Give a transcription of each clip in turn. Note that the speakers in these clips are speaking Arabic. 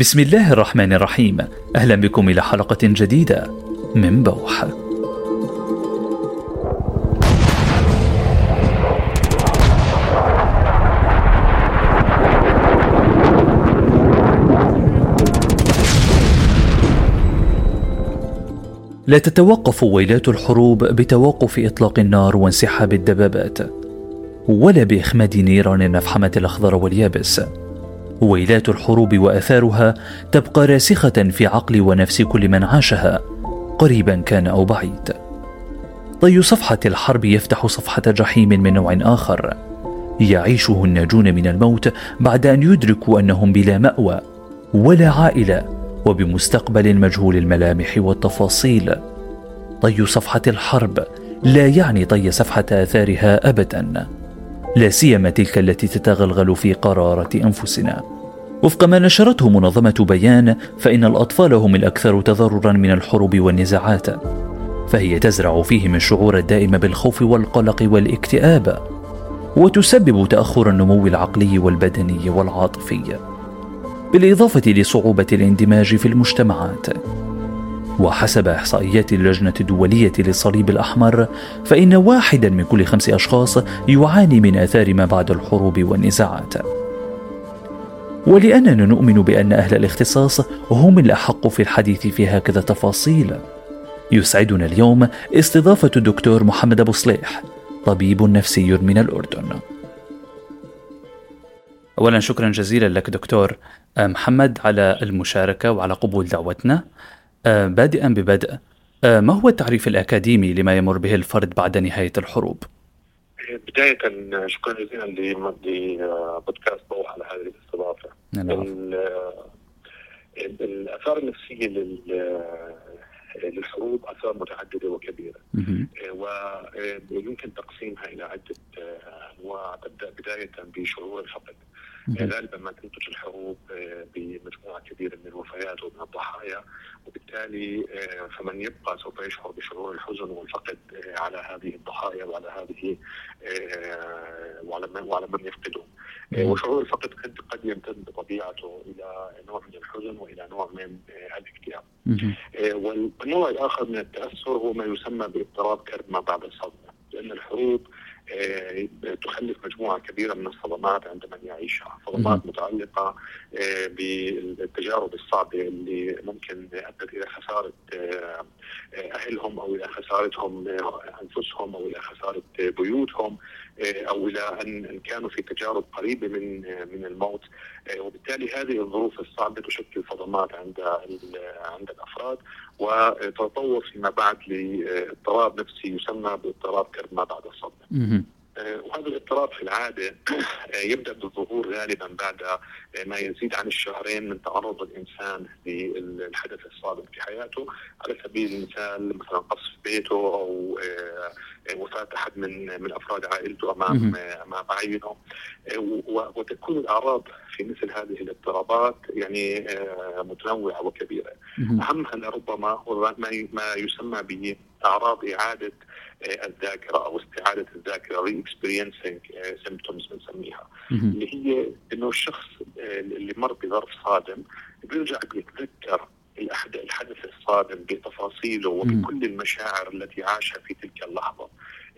بسم الله الرحمن الرحيم. أهلا بكم إلى حلقة جديدة من بوح. لا تتوقف ويلات الحروب بتوقف إطلاق النار وانسحاب الدبابات ولا بإخماد نيران النفحمه الأخضر واليابس. ويلات الحروب وآثارها تبقى راسخة في عقل ونفس كل من عاشها. قريبا كان أو بعيد. طي صفحة الحرب يفتح صفحة جحيم من نوع آخر. يعيشه الناجون من الموت بعد أن يدركوا أنهم بلا مأوى ولا عائلة وبمستقبل مجهول الملامح والتفاصيل. طي صفحة الحرب لا يعني طي صفحة آثارها ابدا. لا سيما تلك التي تتغلغل في قرارة أنفسنا. وفق ما نشرته منظمة بيان فإن الأطفال هم الأكثر تضررا من الحروب والنزاعات فهي تزرع فيهم الشعور الدائم بالخوف والقلق والاكتئاب وتسبب تأخر النمو العقلي والبدني والعاطفي بالإضافة لصعوبة الاندماج في المجتمعات. وحسب إحصائيات اللجنة الدولية للصليب الأحمر فإن واحدا من كل خمس أشخاص يعاني من آثار ما بعد الحروب والنزاعات. ولأننا نؤمن بأن أهل الاختصاص هم الأحق في الحديث في هكذا تفاصيل يسعدنا اليوم استضافة الدكتور محمد أبو صليح طبيب نفسي من الأردن. أولا شكرا جزيلا لك دكتور محمد على المشاركة وعلى قبول دعوتنا. آه، بادئا ببدء آه، ما هو التعريف الأكاديمي لما يمر به الفرد بعد نهاية الحروب؟ بداية شكرا جزيلا لبودكاست ضوء على هذه الاستضافة. الآثار النفسية للحروب آثار متعددة وكبيرة. ويمكن تقسيمها إلى عدة أنواع. تبدأ بداية بشعور الفقد غالبا ما تنتج الحروب آه، بمجموعة كبيرة من الوفيات ومن الضحايا. وبالتالي آه، فمن يبقى سوف يشعر بشعور الحزن والفقد آه، على هذه الضحايا وعلى هذه وعلى من وعلى من يفقدهم وشعور الفقد قد قد يمتد بطبيعته إلى نوع من الحزن وإلى نوع من الاكتئاب. والنوع الآخر من التأثر هو ما يسمى باضطراب كرب ما بعد الصدمة لأن الحروب آه، تخلف مجموعة كبيرة من الصدمات عند من يعيشها، صدمات متعلقة آه، بالتجارب الصعبة اللي ممكن أدت إلى خسارة آه، أهلهم أو إلى خسارتهم أنفسهم أو إلى خسارة بيوتهم أو إلى أن كانوا في تجارب قريبة من من الموت وبالتالي هذه الظروف الصعبة تشكل صدمات عند عند الأفراد وتتطور فيما بعد لإضطراب نفسي يسمى باضطراب كرب ما بعد الصدمة. آه، وهذا الاضطراب في العادة آه، يبدأ بالظهور غالبا بعد آه، ما يزيد عن الشهرين من تعرض الإنسان للحدث الصادم في حياته. على سبيل المثال مثلا قصف بيته أو وفاه أحد من من أفراد عائلته امام أمام عينه. وتكون الأعراض في مثل هذه الاضطرابات يعني متنوعة وكبيرة. اهمها لربما هو ما يسمى بأعراض إعادة الذاكرة أو استعادة الذاكرة re-experiencing symptoms بنسميها. اللي هي إنه الشخص آه، اللي مر بظرف صادم بيرجع بيتذكر الحدث الصادم بتفاصيله وبكل المشاعر التي عاشها في تلك اللحظة.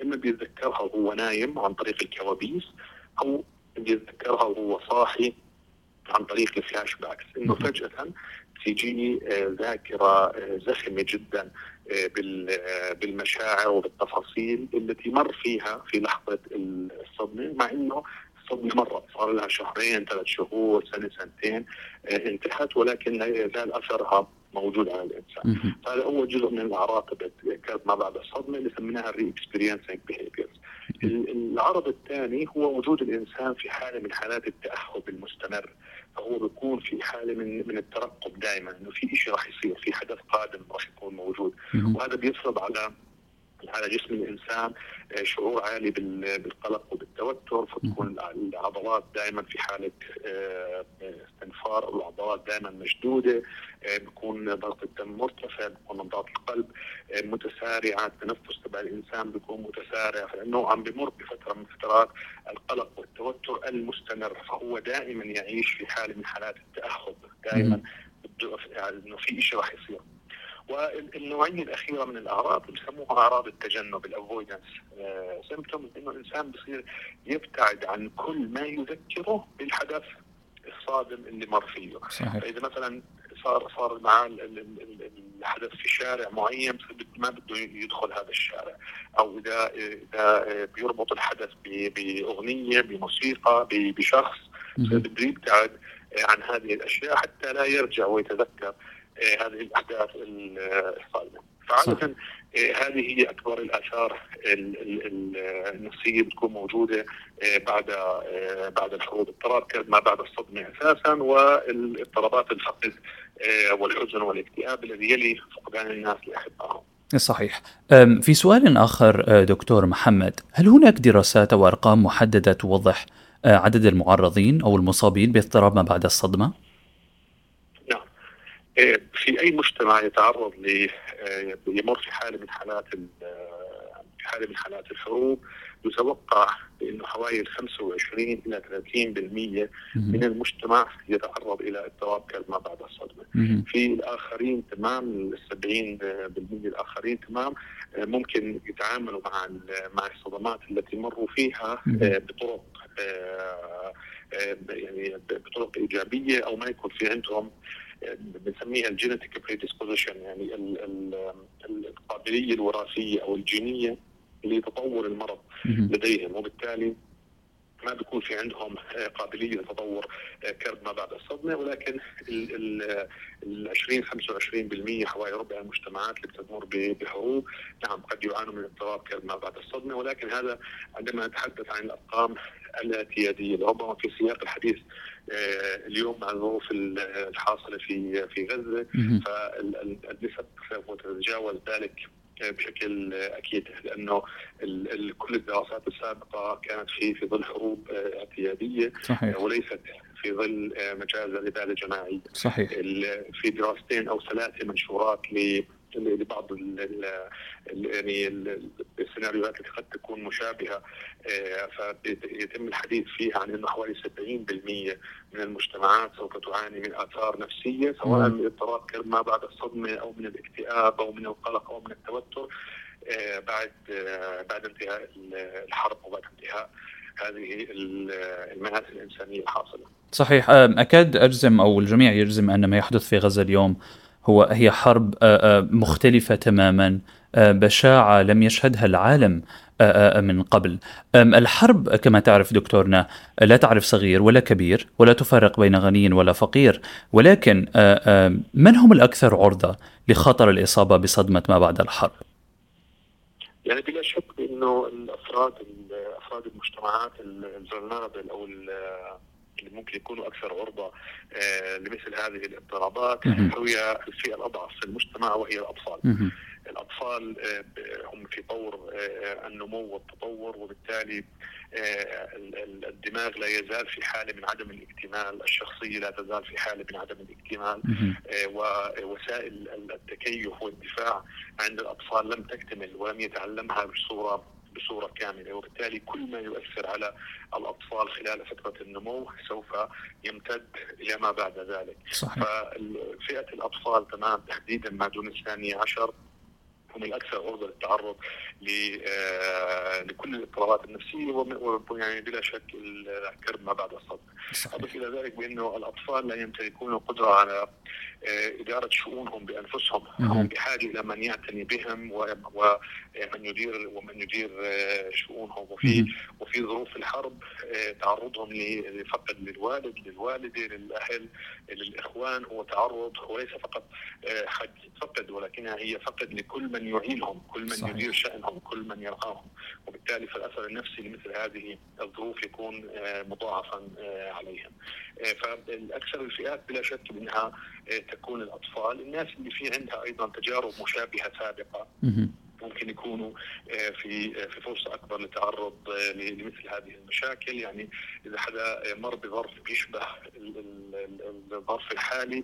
إما بيتذكرها وهو نايم عن طريق الكوابيس أو بيتذكرها وهو صاحي عن طريق ال flashbacks. إنه فجأة تجيني آه، ذاكرة آه، زخمة جدا آه، بالمشاعر وبالتفاصيل التي مر فيها في لحظة الصدمة مع إنه الصدمه مرت صار لها شهرين ثلاث شهور سنة سنتين انتهت ولكن لا يزال اثرها موجود على الإنسان. فهذا اول جزء من الاعراض تبعت ما بعد. الصدمه اللي سميناها ال re-experiencing behaviors العرض الثاني هو وجود الإنسان في حالة من حالات التأهب المستمر. فهو بيكون في حالة من من الترقب دائما إنه في شيء راح يصير في حدث قادم راح يكون موجود. وهذا بيفرض على على جسم الإنسان شعور عالي بالقلق وبالتوتر فتكون العضلات دائما في حالة استنفار العضلات دائما مشدودة بيكون ضغط الدم مرتفع بيكون نبضات القلب متسارعه التنفس تبع الإنسان بيكون متسارع فانه عم بمر بفترة من فترات القلق والتوتر المستمر فهو دائما يعيش في حالة من حالات التاهب دائما إنه في شيء راح يصير. والنوعيه الأخيرة من الأعراض بسموها أعراض التجنب ال avoidance symptoms إنه الإنسان بصير يبتعد عن كل ما يذكره بالحدث الصادم اللي مر فيه. صحيح. فإذا مثلا صار صار معاه الحدث في شارع معين ما بده يدخل هذا الشارع. أو اذا إذا بيربط الحدث بأغنية بموسيقى بشخص بده يبتعد عن هذه الأشياء حتى لا يرجع ويتذكر. هذه الأحداث الصادمه فعادة هذه هي أكبر الآثار النفسية بتكون موجودة بعد بعد الحروب اضطراب ما بعد الصدمة أساسا واضطرابات الفقد والحزن والاكتئاب الذي يلي فقدان الناس لأحبائهم. صحيح. في سؤال آخر دكتور محمد، هل هناك دراسات أو أرقام محددة توضح عدد المعرضين أو المصابين باضطراب ما بعد الصدمة؟ في أي مجتمع يتعرض ل يمر في حالة من حالات في حالة من حالات الحروب يتوقع بانه حوالي 25 إلى 30% من المجتمع يتعرض إلى اضطراب ما بعد الصدمة. في الآخرين تمام ال 70% الآخرين تمام ممكن يتعاملوا مع مع الصدمات التي مروا فيها بطرق يعني بطرق إيجابية أو ما يكون في عندهم بنسميها الجينيتيك بريدisposition يعني القابلية الوراثية أو الجينية لتطور المرض لديهم. وبالتالي ما بيكون في عندهم قابلية لتطور كرب ما بعد الصدمة ولكن ال 20 25% حوالي ربع المجتمعات اللي بتمر بحروب نعم قد يعانوا من اضطراب كرب ما بعد الصدمة ولكن هذا عندما نتحدث عن الأرقام الاعتيادية. ربما في سياق الحديث اليوم مع الظروف الحاصلة في في غزة فالنسب تتجاوز ذلك بشكل أكيد لأنه كل الدراسات السابقة كانت في في ظل حروب اعتيادية صحيح. وليست في ظل مجال الاباده الجماعيه صحيح في دراستين أو ثلاثة منشورات ل لبعض يعني السيناريوهات التي قد تكون مشابهة فيتم الحديث فيها عن إنه حوالي 70% من المجتمعات سوف تعاني من آثار نفسية سواء من اضطراب ما بعد الصدمة أو من الاكتئاب أو من القلق أو من التوتر بعد بعد انتهاء الحرب وبعد انتهاء هذه المآسي الإنسانية الحاصلة. صحيح. أكاد أجزم أو الجميع يجزم أن ما يحدث في غزة اليوم هو هي حرب مختلفة تماما. بشاعة لم يشهدها العالم من قبل. الحرب كما تعرف دكتورنا لا تعرف صغير ولا كبير ولا تفرق بين غني ولا فقير. ولكن من هم الأكثر عرضة لخطر الإصابة بصدمة ما بعد الحرب؟ يعني بلا شك إنه الأفراد أفراد المجتمعات الفولنربل أو اللي ممكن يكونوا أكثر عرضة آه لمثل هذه الاضطرابات هي الفئة الأضعف في المجتمع وهي الأطفال. الأطفال آه هم في طور آه النمو والتطور وبالتالي الدماغ لا يزال في حالة من عدم الاكتمال، الشخصية لا تزال في حالة من عدم الاكتمال. ووسائل التكيف والدفاع عند الأطفال لم تكتمل ولم يتعلمها بصورة بصورة كاملة وبالتالي كل ما يؤثر على الأطفال خلال فترة النمو سوف يمتد إلى ما بعد ذلك صحيح. ففئه الأطفال تمام تحديدا ما دون الثانية عشر هم الأكثر عرضة للتعرض لكل الاضطرابات النفسية ويعني بلا شك الكرب ما بعد الصدمه. أضف إلى ذلك بانه الأطفال لا يمتلكون قدره على إدارة شؤونهم بأنفسهم، هم بحاجة إلى من يعتني بهم ومن يدير ومن يدير شؤونهم. وفي وفي ظروف الحرب تعرضهم لفقد للوالد للوالدة للأهل للإخوان. هو تعرض وليس فقط فقد ولكنها هي فقد لكل من يعينهم، كل من صحيح. يدير شأنهم، كل من يرعاهم، وبالتالي فالاثر النفسي لمثل هذه الظروف يكون مضاعفا عليهم. فالأكثر الفئات بلا شك منها تكون الأطفال، الناس اللي في عندها أيضا تجارب مشابهة سابقة ممكن يكونوا آه، في في فرصة أكبر للتعرض لمثل هذه المشاكل. يعني إذا حدا مر بظرف بيشبه الظرف الحالي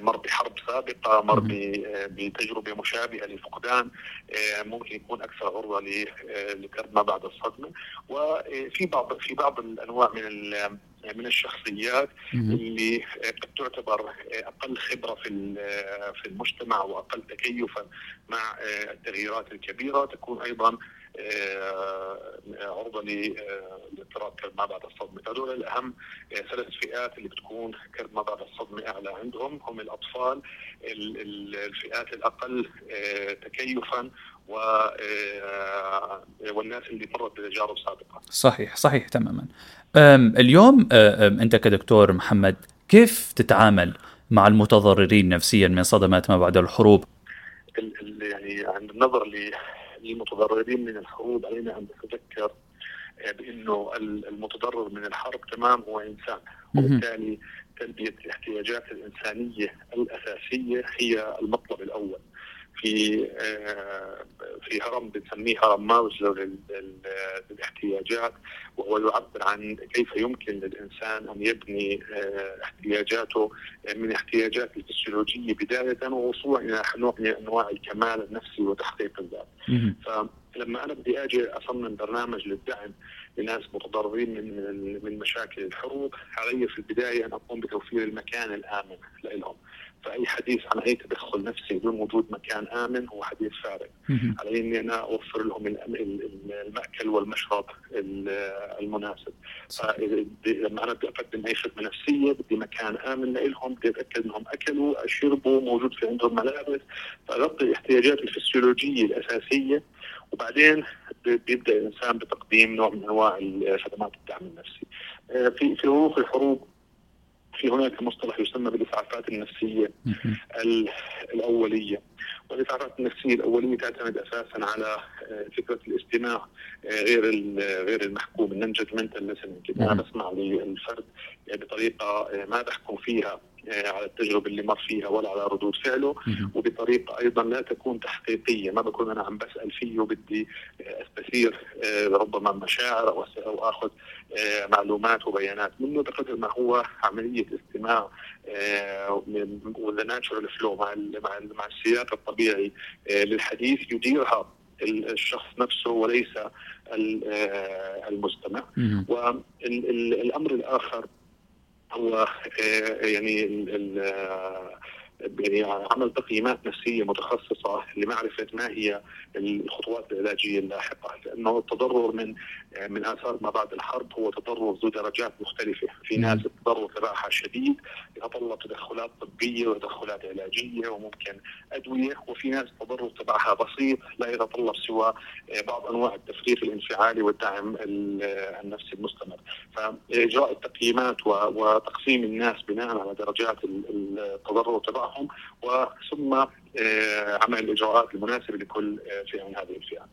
مر بحرب سابقة مر بتجربة مشابهة لفقدان ممكن يكون أكثر عرضة لكرب ما بعد الصدمة. وفي بعض في بعض الأنواع من من الشخصيات اللي قد تعتبر أقل خبرة في في المجتمع وأقل تكيفا مع التغييرات الكبيرة. تكون أيضا عرضة لاضطراب كرب ما بعد الصدمة، هذول الأهم ثلاث فئات اللي بتكون كرب ما بعد الصدمة أعلى عندهم. هم الأطفال الفئات الأقل تكيفا والناس اللي مرت بتجارب سابقة. صحيح صحيح تماما. اليوم أنت كدكتور محمد كيف تتعامل مع المتضررين نفسيا من صدمات ما بعد الحروب؟ يعني عند النظر للمتضررين من الحروب علينا أن نتذكر آه، بأنه المتضرر من الحرب تمام هو إنسان وبالتالي تلبية الاحتياجات الإنسانية الأساسية هي المطلب الأول. في آه، في هرم بنسميه هرم ماوزلو للاحتياجات وهو يعبر عن كيف يمكن للإنسان أن يبني آه، احتياجاته من احتياجات الفسيولوجية بداية ووصولا إلى نوع من أنواع الكمال النفسي وتحقيق الذات. فلما أنا بدي أجي أصمم برنامج للدعم لناس متضررين من من مشاكل الحروب علي في البداية أن أقوم بتوفير المكان الآمن لهم. فاي حديث عن أي تدخل نفسي بدون وجود مكان آمن هو حديث فارغ. علي إني أنا أوفر لهم المأكل والمشرب المناسب. لما أنا بدي أقدم أي خدمة نفسية بدي مكان آمن لهم بدي أتأكد إنهم أكلوا شربوا موجود في عندهم ملابس. فأغطي الاحتياجات الفسيولوجية الأساسية. وبعدين بيبدأ الإنسان بتقديم نوع من أنواع خدمات الدعم النفسي. آه، في في ظروف الحروب في هناك مصطلح يسمى بالإسعافات النفسية الأولية. والإسعافات النفسية الأولية تعتمد أساسا على آه، فكرة الاستماع آه، غير غير المحكوم النون جادجمنتال أنا بسمع للفرد بطريقة ما بحكم فيها. آه، على التجربة اللي مر فيها ولا على ردود فعله وبطريقه أيضا لا تكون تحقيقية. ما بكون أنا عم بسأل فيه وبدي آه، استثير آه، ربما مشاعر أو أو آخذ معلومات وبيانات. منه بقدر ما هو عملية استماع وذا ناتشورال فلو مع مع السياق الطبيعي للحديث يديرها الشخص نفسه وليس المستمع. والامر الآخر هو آه، يعني يعني عمل تقييمات نفسية متخصصة لمعرفة ما هي الخطوات العلاجية اللاحقة. لأنه التضرر من من آثار ما بعد الحرب هو تضرر ذو درجات مختلفة، في ناس التضرر تبعها شديد يتطلب تدخلات طبية وتدخلات علاجية وممكن أدوية، وفي ناس التضرر تبعها بسيط لا يتطلب سوى بعض أنواع التفريغ الانفعالي والدعم النفسي المستمر، فإجراء التقييمات وتقسيم الناس بناء على درجات التضرر تبعهم وثم آه، عمل الإجراءات المناسبة لكل فئة من هذه الفئات.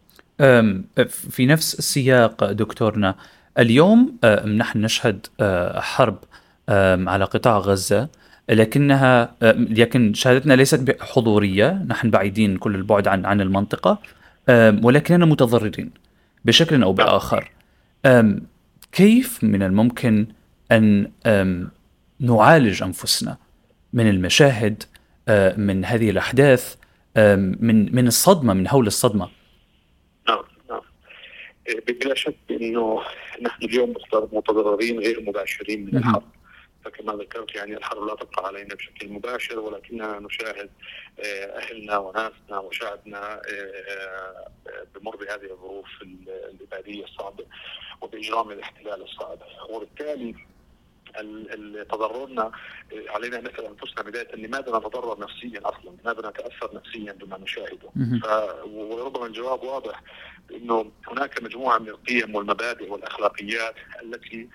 في نفس السياق دكتورنا اليوم نحن نشهد آه، حرب على قطاع غزة لكنها لكن شهادتنا ليست حضورية نحن بعيدين كل البعد عن عن المنطقة ولكننا متضررين بشكل أو بآخر كيف من الممكن أن نعالج أنفسنا من المشاهد من هذه الأحداث من من الصدمة من هول الصدمة. بلا شك إنه نحن اليوم متضررين غير مباشرين من الحرب. فكما ذكرت يعني الحرب لا تقع علينا بشكل مباشر ولكننا نشاهد آه، أهلنا وناسنا وشعبنا آه، بمر بهذه الظروف الإبادية الصعبة وبإجرام الاحتلال الصعب. وبالتالي تضررنا علينا ان نسال أنفسنا بداية لماذا نتضرر نفسيا أصلا؟ لماذا نتأثر نفسيا بما نشاهده؟ وربما الجواب واضح إنه هناك مجموعة من القيم والمبادئ والأخلاقيات التي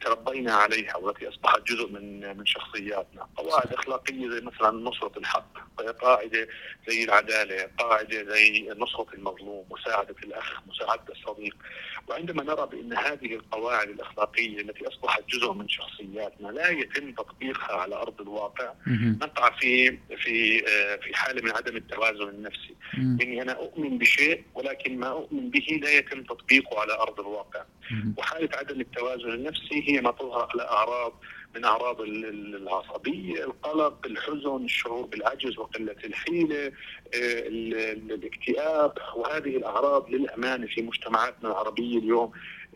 تربينا عليها والتي أصبحت جزء من من شخصياتنا، قواعد أخلاقية زي مثلا نصرة الحق، قاعدة زي العدالة، قاعدة زي نصره المظلوم، مساعدة الأخ، مساعدة الصديق، وعندما نرى بأن هذه القواعد الأخلاقية التي أصبحت جزء من شخصياتنا لا يتم تطبيقها على أرض الواقع نقع في في آه، في حالة من عدم التوازن النفسي، إني أنا أؤمن بشيء ولكن ما أؤمن به لا يتم تطبيقه على أرض الواقع. وحالة عدم التوازن النفسي هي ما تظهر على أعراض من أعراض العصبية، القلق، الحزن، الشعور بالعجز وقلة الحيلة، آه، الاكتئاب وهذه الأعراض للأمانة في مجتمعاتنا العربية اليوم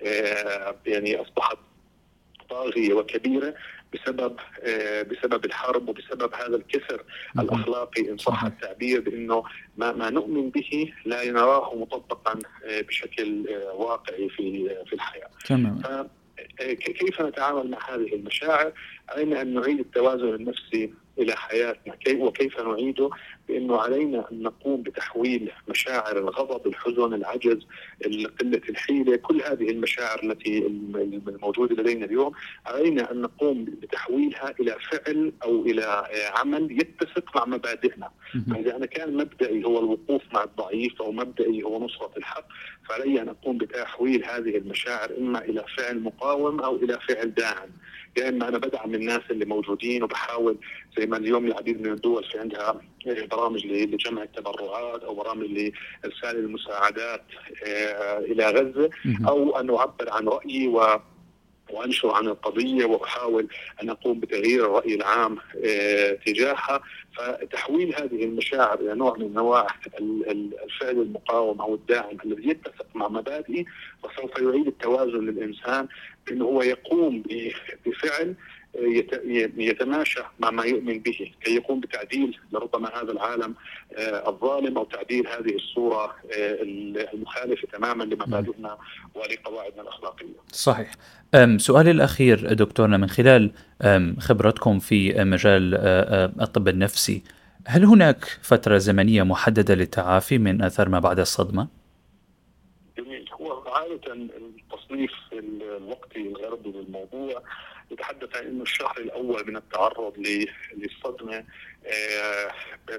آه، يعني أصبحت طاغية وكبيرة بسبب آه، بسبب الحرب وبسبب هذا الكسر الأخلاقي إن صح التعبير بأنه ما ما نؤمن به لا نراه مطبقا بشكل واقعي في في الحياة. تمام. كيف نتعامل مع هذه المشاعر؟ علينا أن نعيد التوازن النفسي إلى حياتنا. كيف وكيف نعيده؟ بأنه علينا أن نقوم بتحويل مشاعر الغضب، الحزن، العجز، قلة الحيلة، كل هذه المشاعر التي الموجودة لدينا اليوم. علينا أن نقوم بتحويلها إلى فعل أو إلى عمل يتسق مع مبادئنا، فإذا أنا كان مبدئي هو الوقوف مع الضعيف أو مبدئي هو نصرة الحق، فعلي أن أقوم بتحويل هذه المشاعر إما إلى فعل مقاوم أو إلى فعل داعم. يا اما أنا بدعم الناس اللي موجودين وبحاول زي ما اليوم العديد من الدول في عندها برامج لجمع التبرعات أو برامج لإرسال المساعدات آه، إلى غزة أو أن أعبر عن رأيي و وأنشر عن القضية وأحاول أن أقوم بتغيير الرأي العام آه، تجاهها. فتحويل هذه المشاعر إلى نوع من أنواع الفعل المقاوم أو الداعم الذي يتفق مع مبادئي وسوف يعيد التوازن للإنسان بانه هو يقوم بفعل يتماشى مع ما يؤمن به كي يقوم بتعديل لربما هذا العالم آه، الظالم أو تعديل هذه الصورة آه، المخالفة تماما لمبادئنا ولقواعدنا الأخلاقية. صحيح. سؤالي الأخير دكتورنا من خلال خبرتكم في مجال آه، الطب النفسي، هل هناك فترة زمنية محددة للتعافي من آثار ما بعد الصدمة؟ جميل هو عادة التصنيف الوقتي الغربي للموضوع يتحدث عن إنه الشهر الأول من التعرض للصدمة.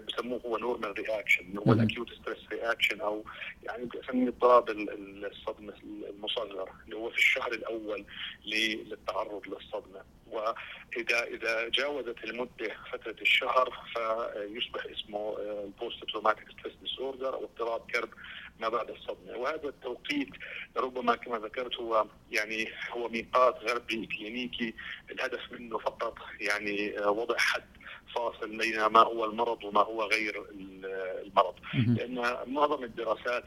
بسموه هو normal reaction هو ال acute stress reaction أو يعني بسميه اضطراب الصدمة المصغر اللي هو في الشهر الأول للتعرض للصدمة. واذا إذا جاوزت المدة فترة الشهر فيصبح اسمه ال post-traumatic stress disorder أو اضطراب كرب ما بعد الصدمة. وهذا التوقيت ربما كما ذكرت هو يعني هو ميقات غربي كلينيكي الهدف منه فقط يعني آه، وضع حد. فاصل بين ما هو المرض وما هو غير المرض. لأن معظم الدراسات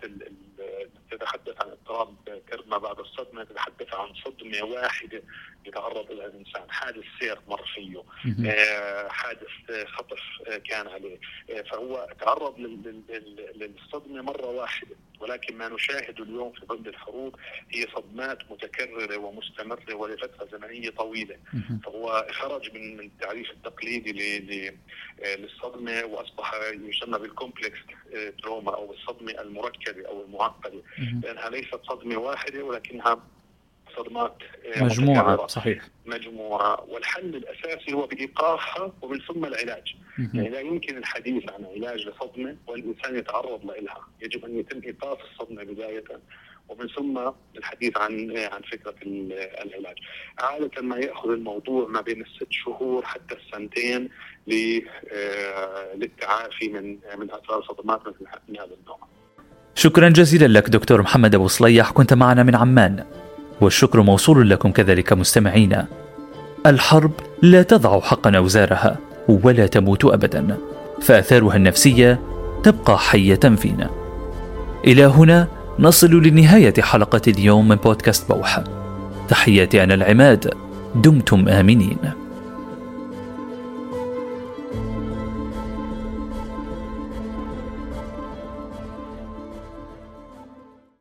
تتحدث عن اضطراب كرب ما بعد الصدمة تتحدث عن صدمة واحدة يتعرض لها الإنسان حادث سير مر فيه. آه حادث خطف كان عليه. آه فهو تعرض للصدمة مرة واحدة. ولكن ما نشاهده اليوم في ظل الحروب هي صدمات متكررة ومستمرة ولفترة زمنية طويلة. فهو خرج من التعريف التقليدي للصدمة وأصبح يسمى بال complex trauma أو الصدمة المركبة أو المعقدة. لأنها ليست صدمة واحدة ولكنها صدمات آه، مجموعة صحيح. مجموعة. والحل الأساسي هو بإيقافها ومن ثم العلاج. يعني لا يمكن الحديث عن علاج لصدمة والإنسان يتعرض لها يجب أن يتم إيقاف الصدمة بداية ومن ثم الحديث عن عن فكرة العلاج. عادة ما يأخذ الموضوع ما بين الست شهور حتى السنتين آه، للتعافي من من أثار صدمات مثل من هذا النوع. شكرا جزيلا لك دكتور محمد أبو صليح كنت معنا من عمان. والشكر موصول لكم كذلك مستمعينا. الحرب لا تضع حقا أوزارها ولا تموت ابدا فآثارها النفسية تبقى حية فينا. إلى هنا نصل لنهاية حلقة اليوم من بودكاست بوحة تحياتي أنا العماد دمتم آمنين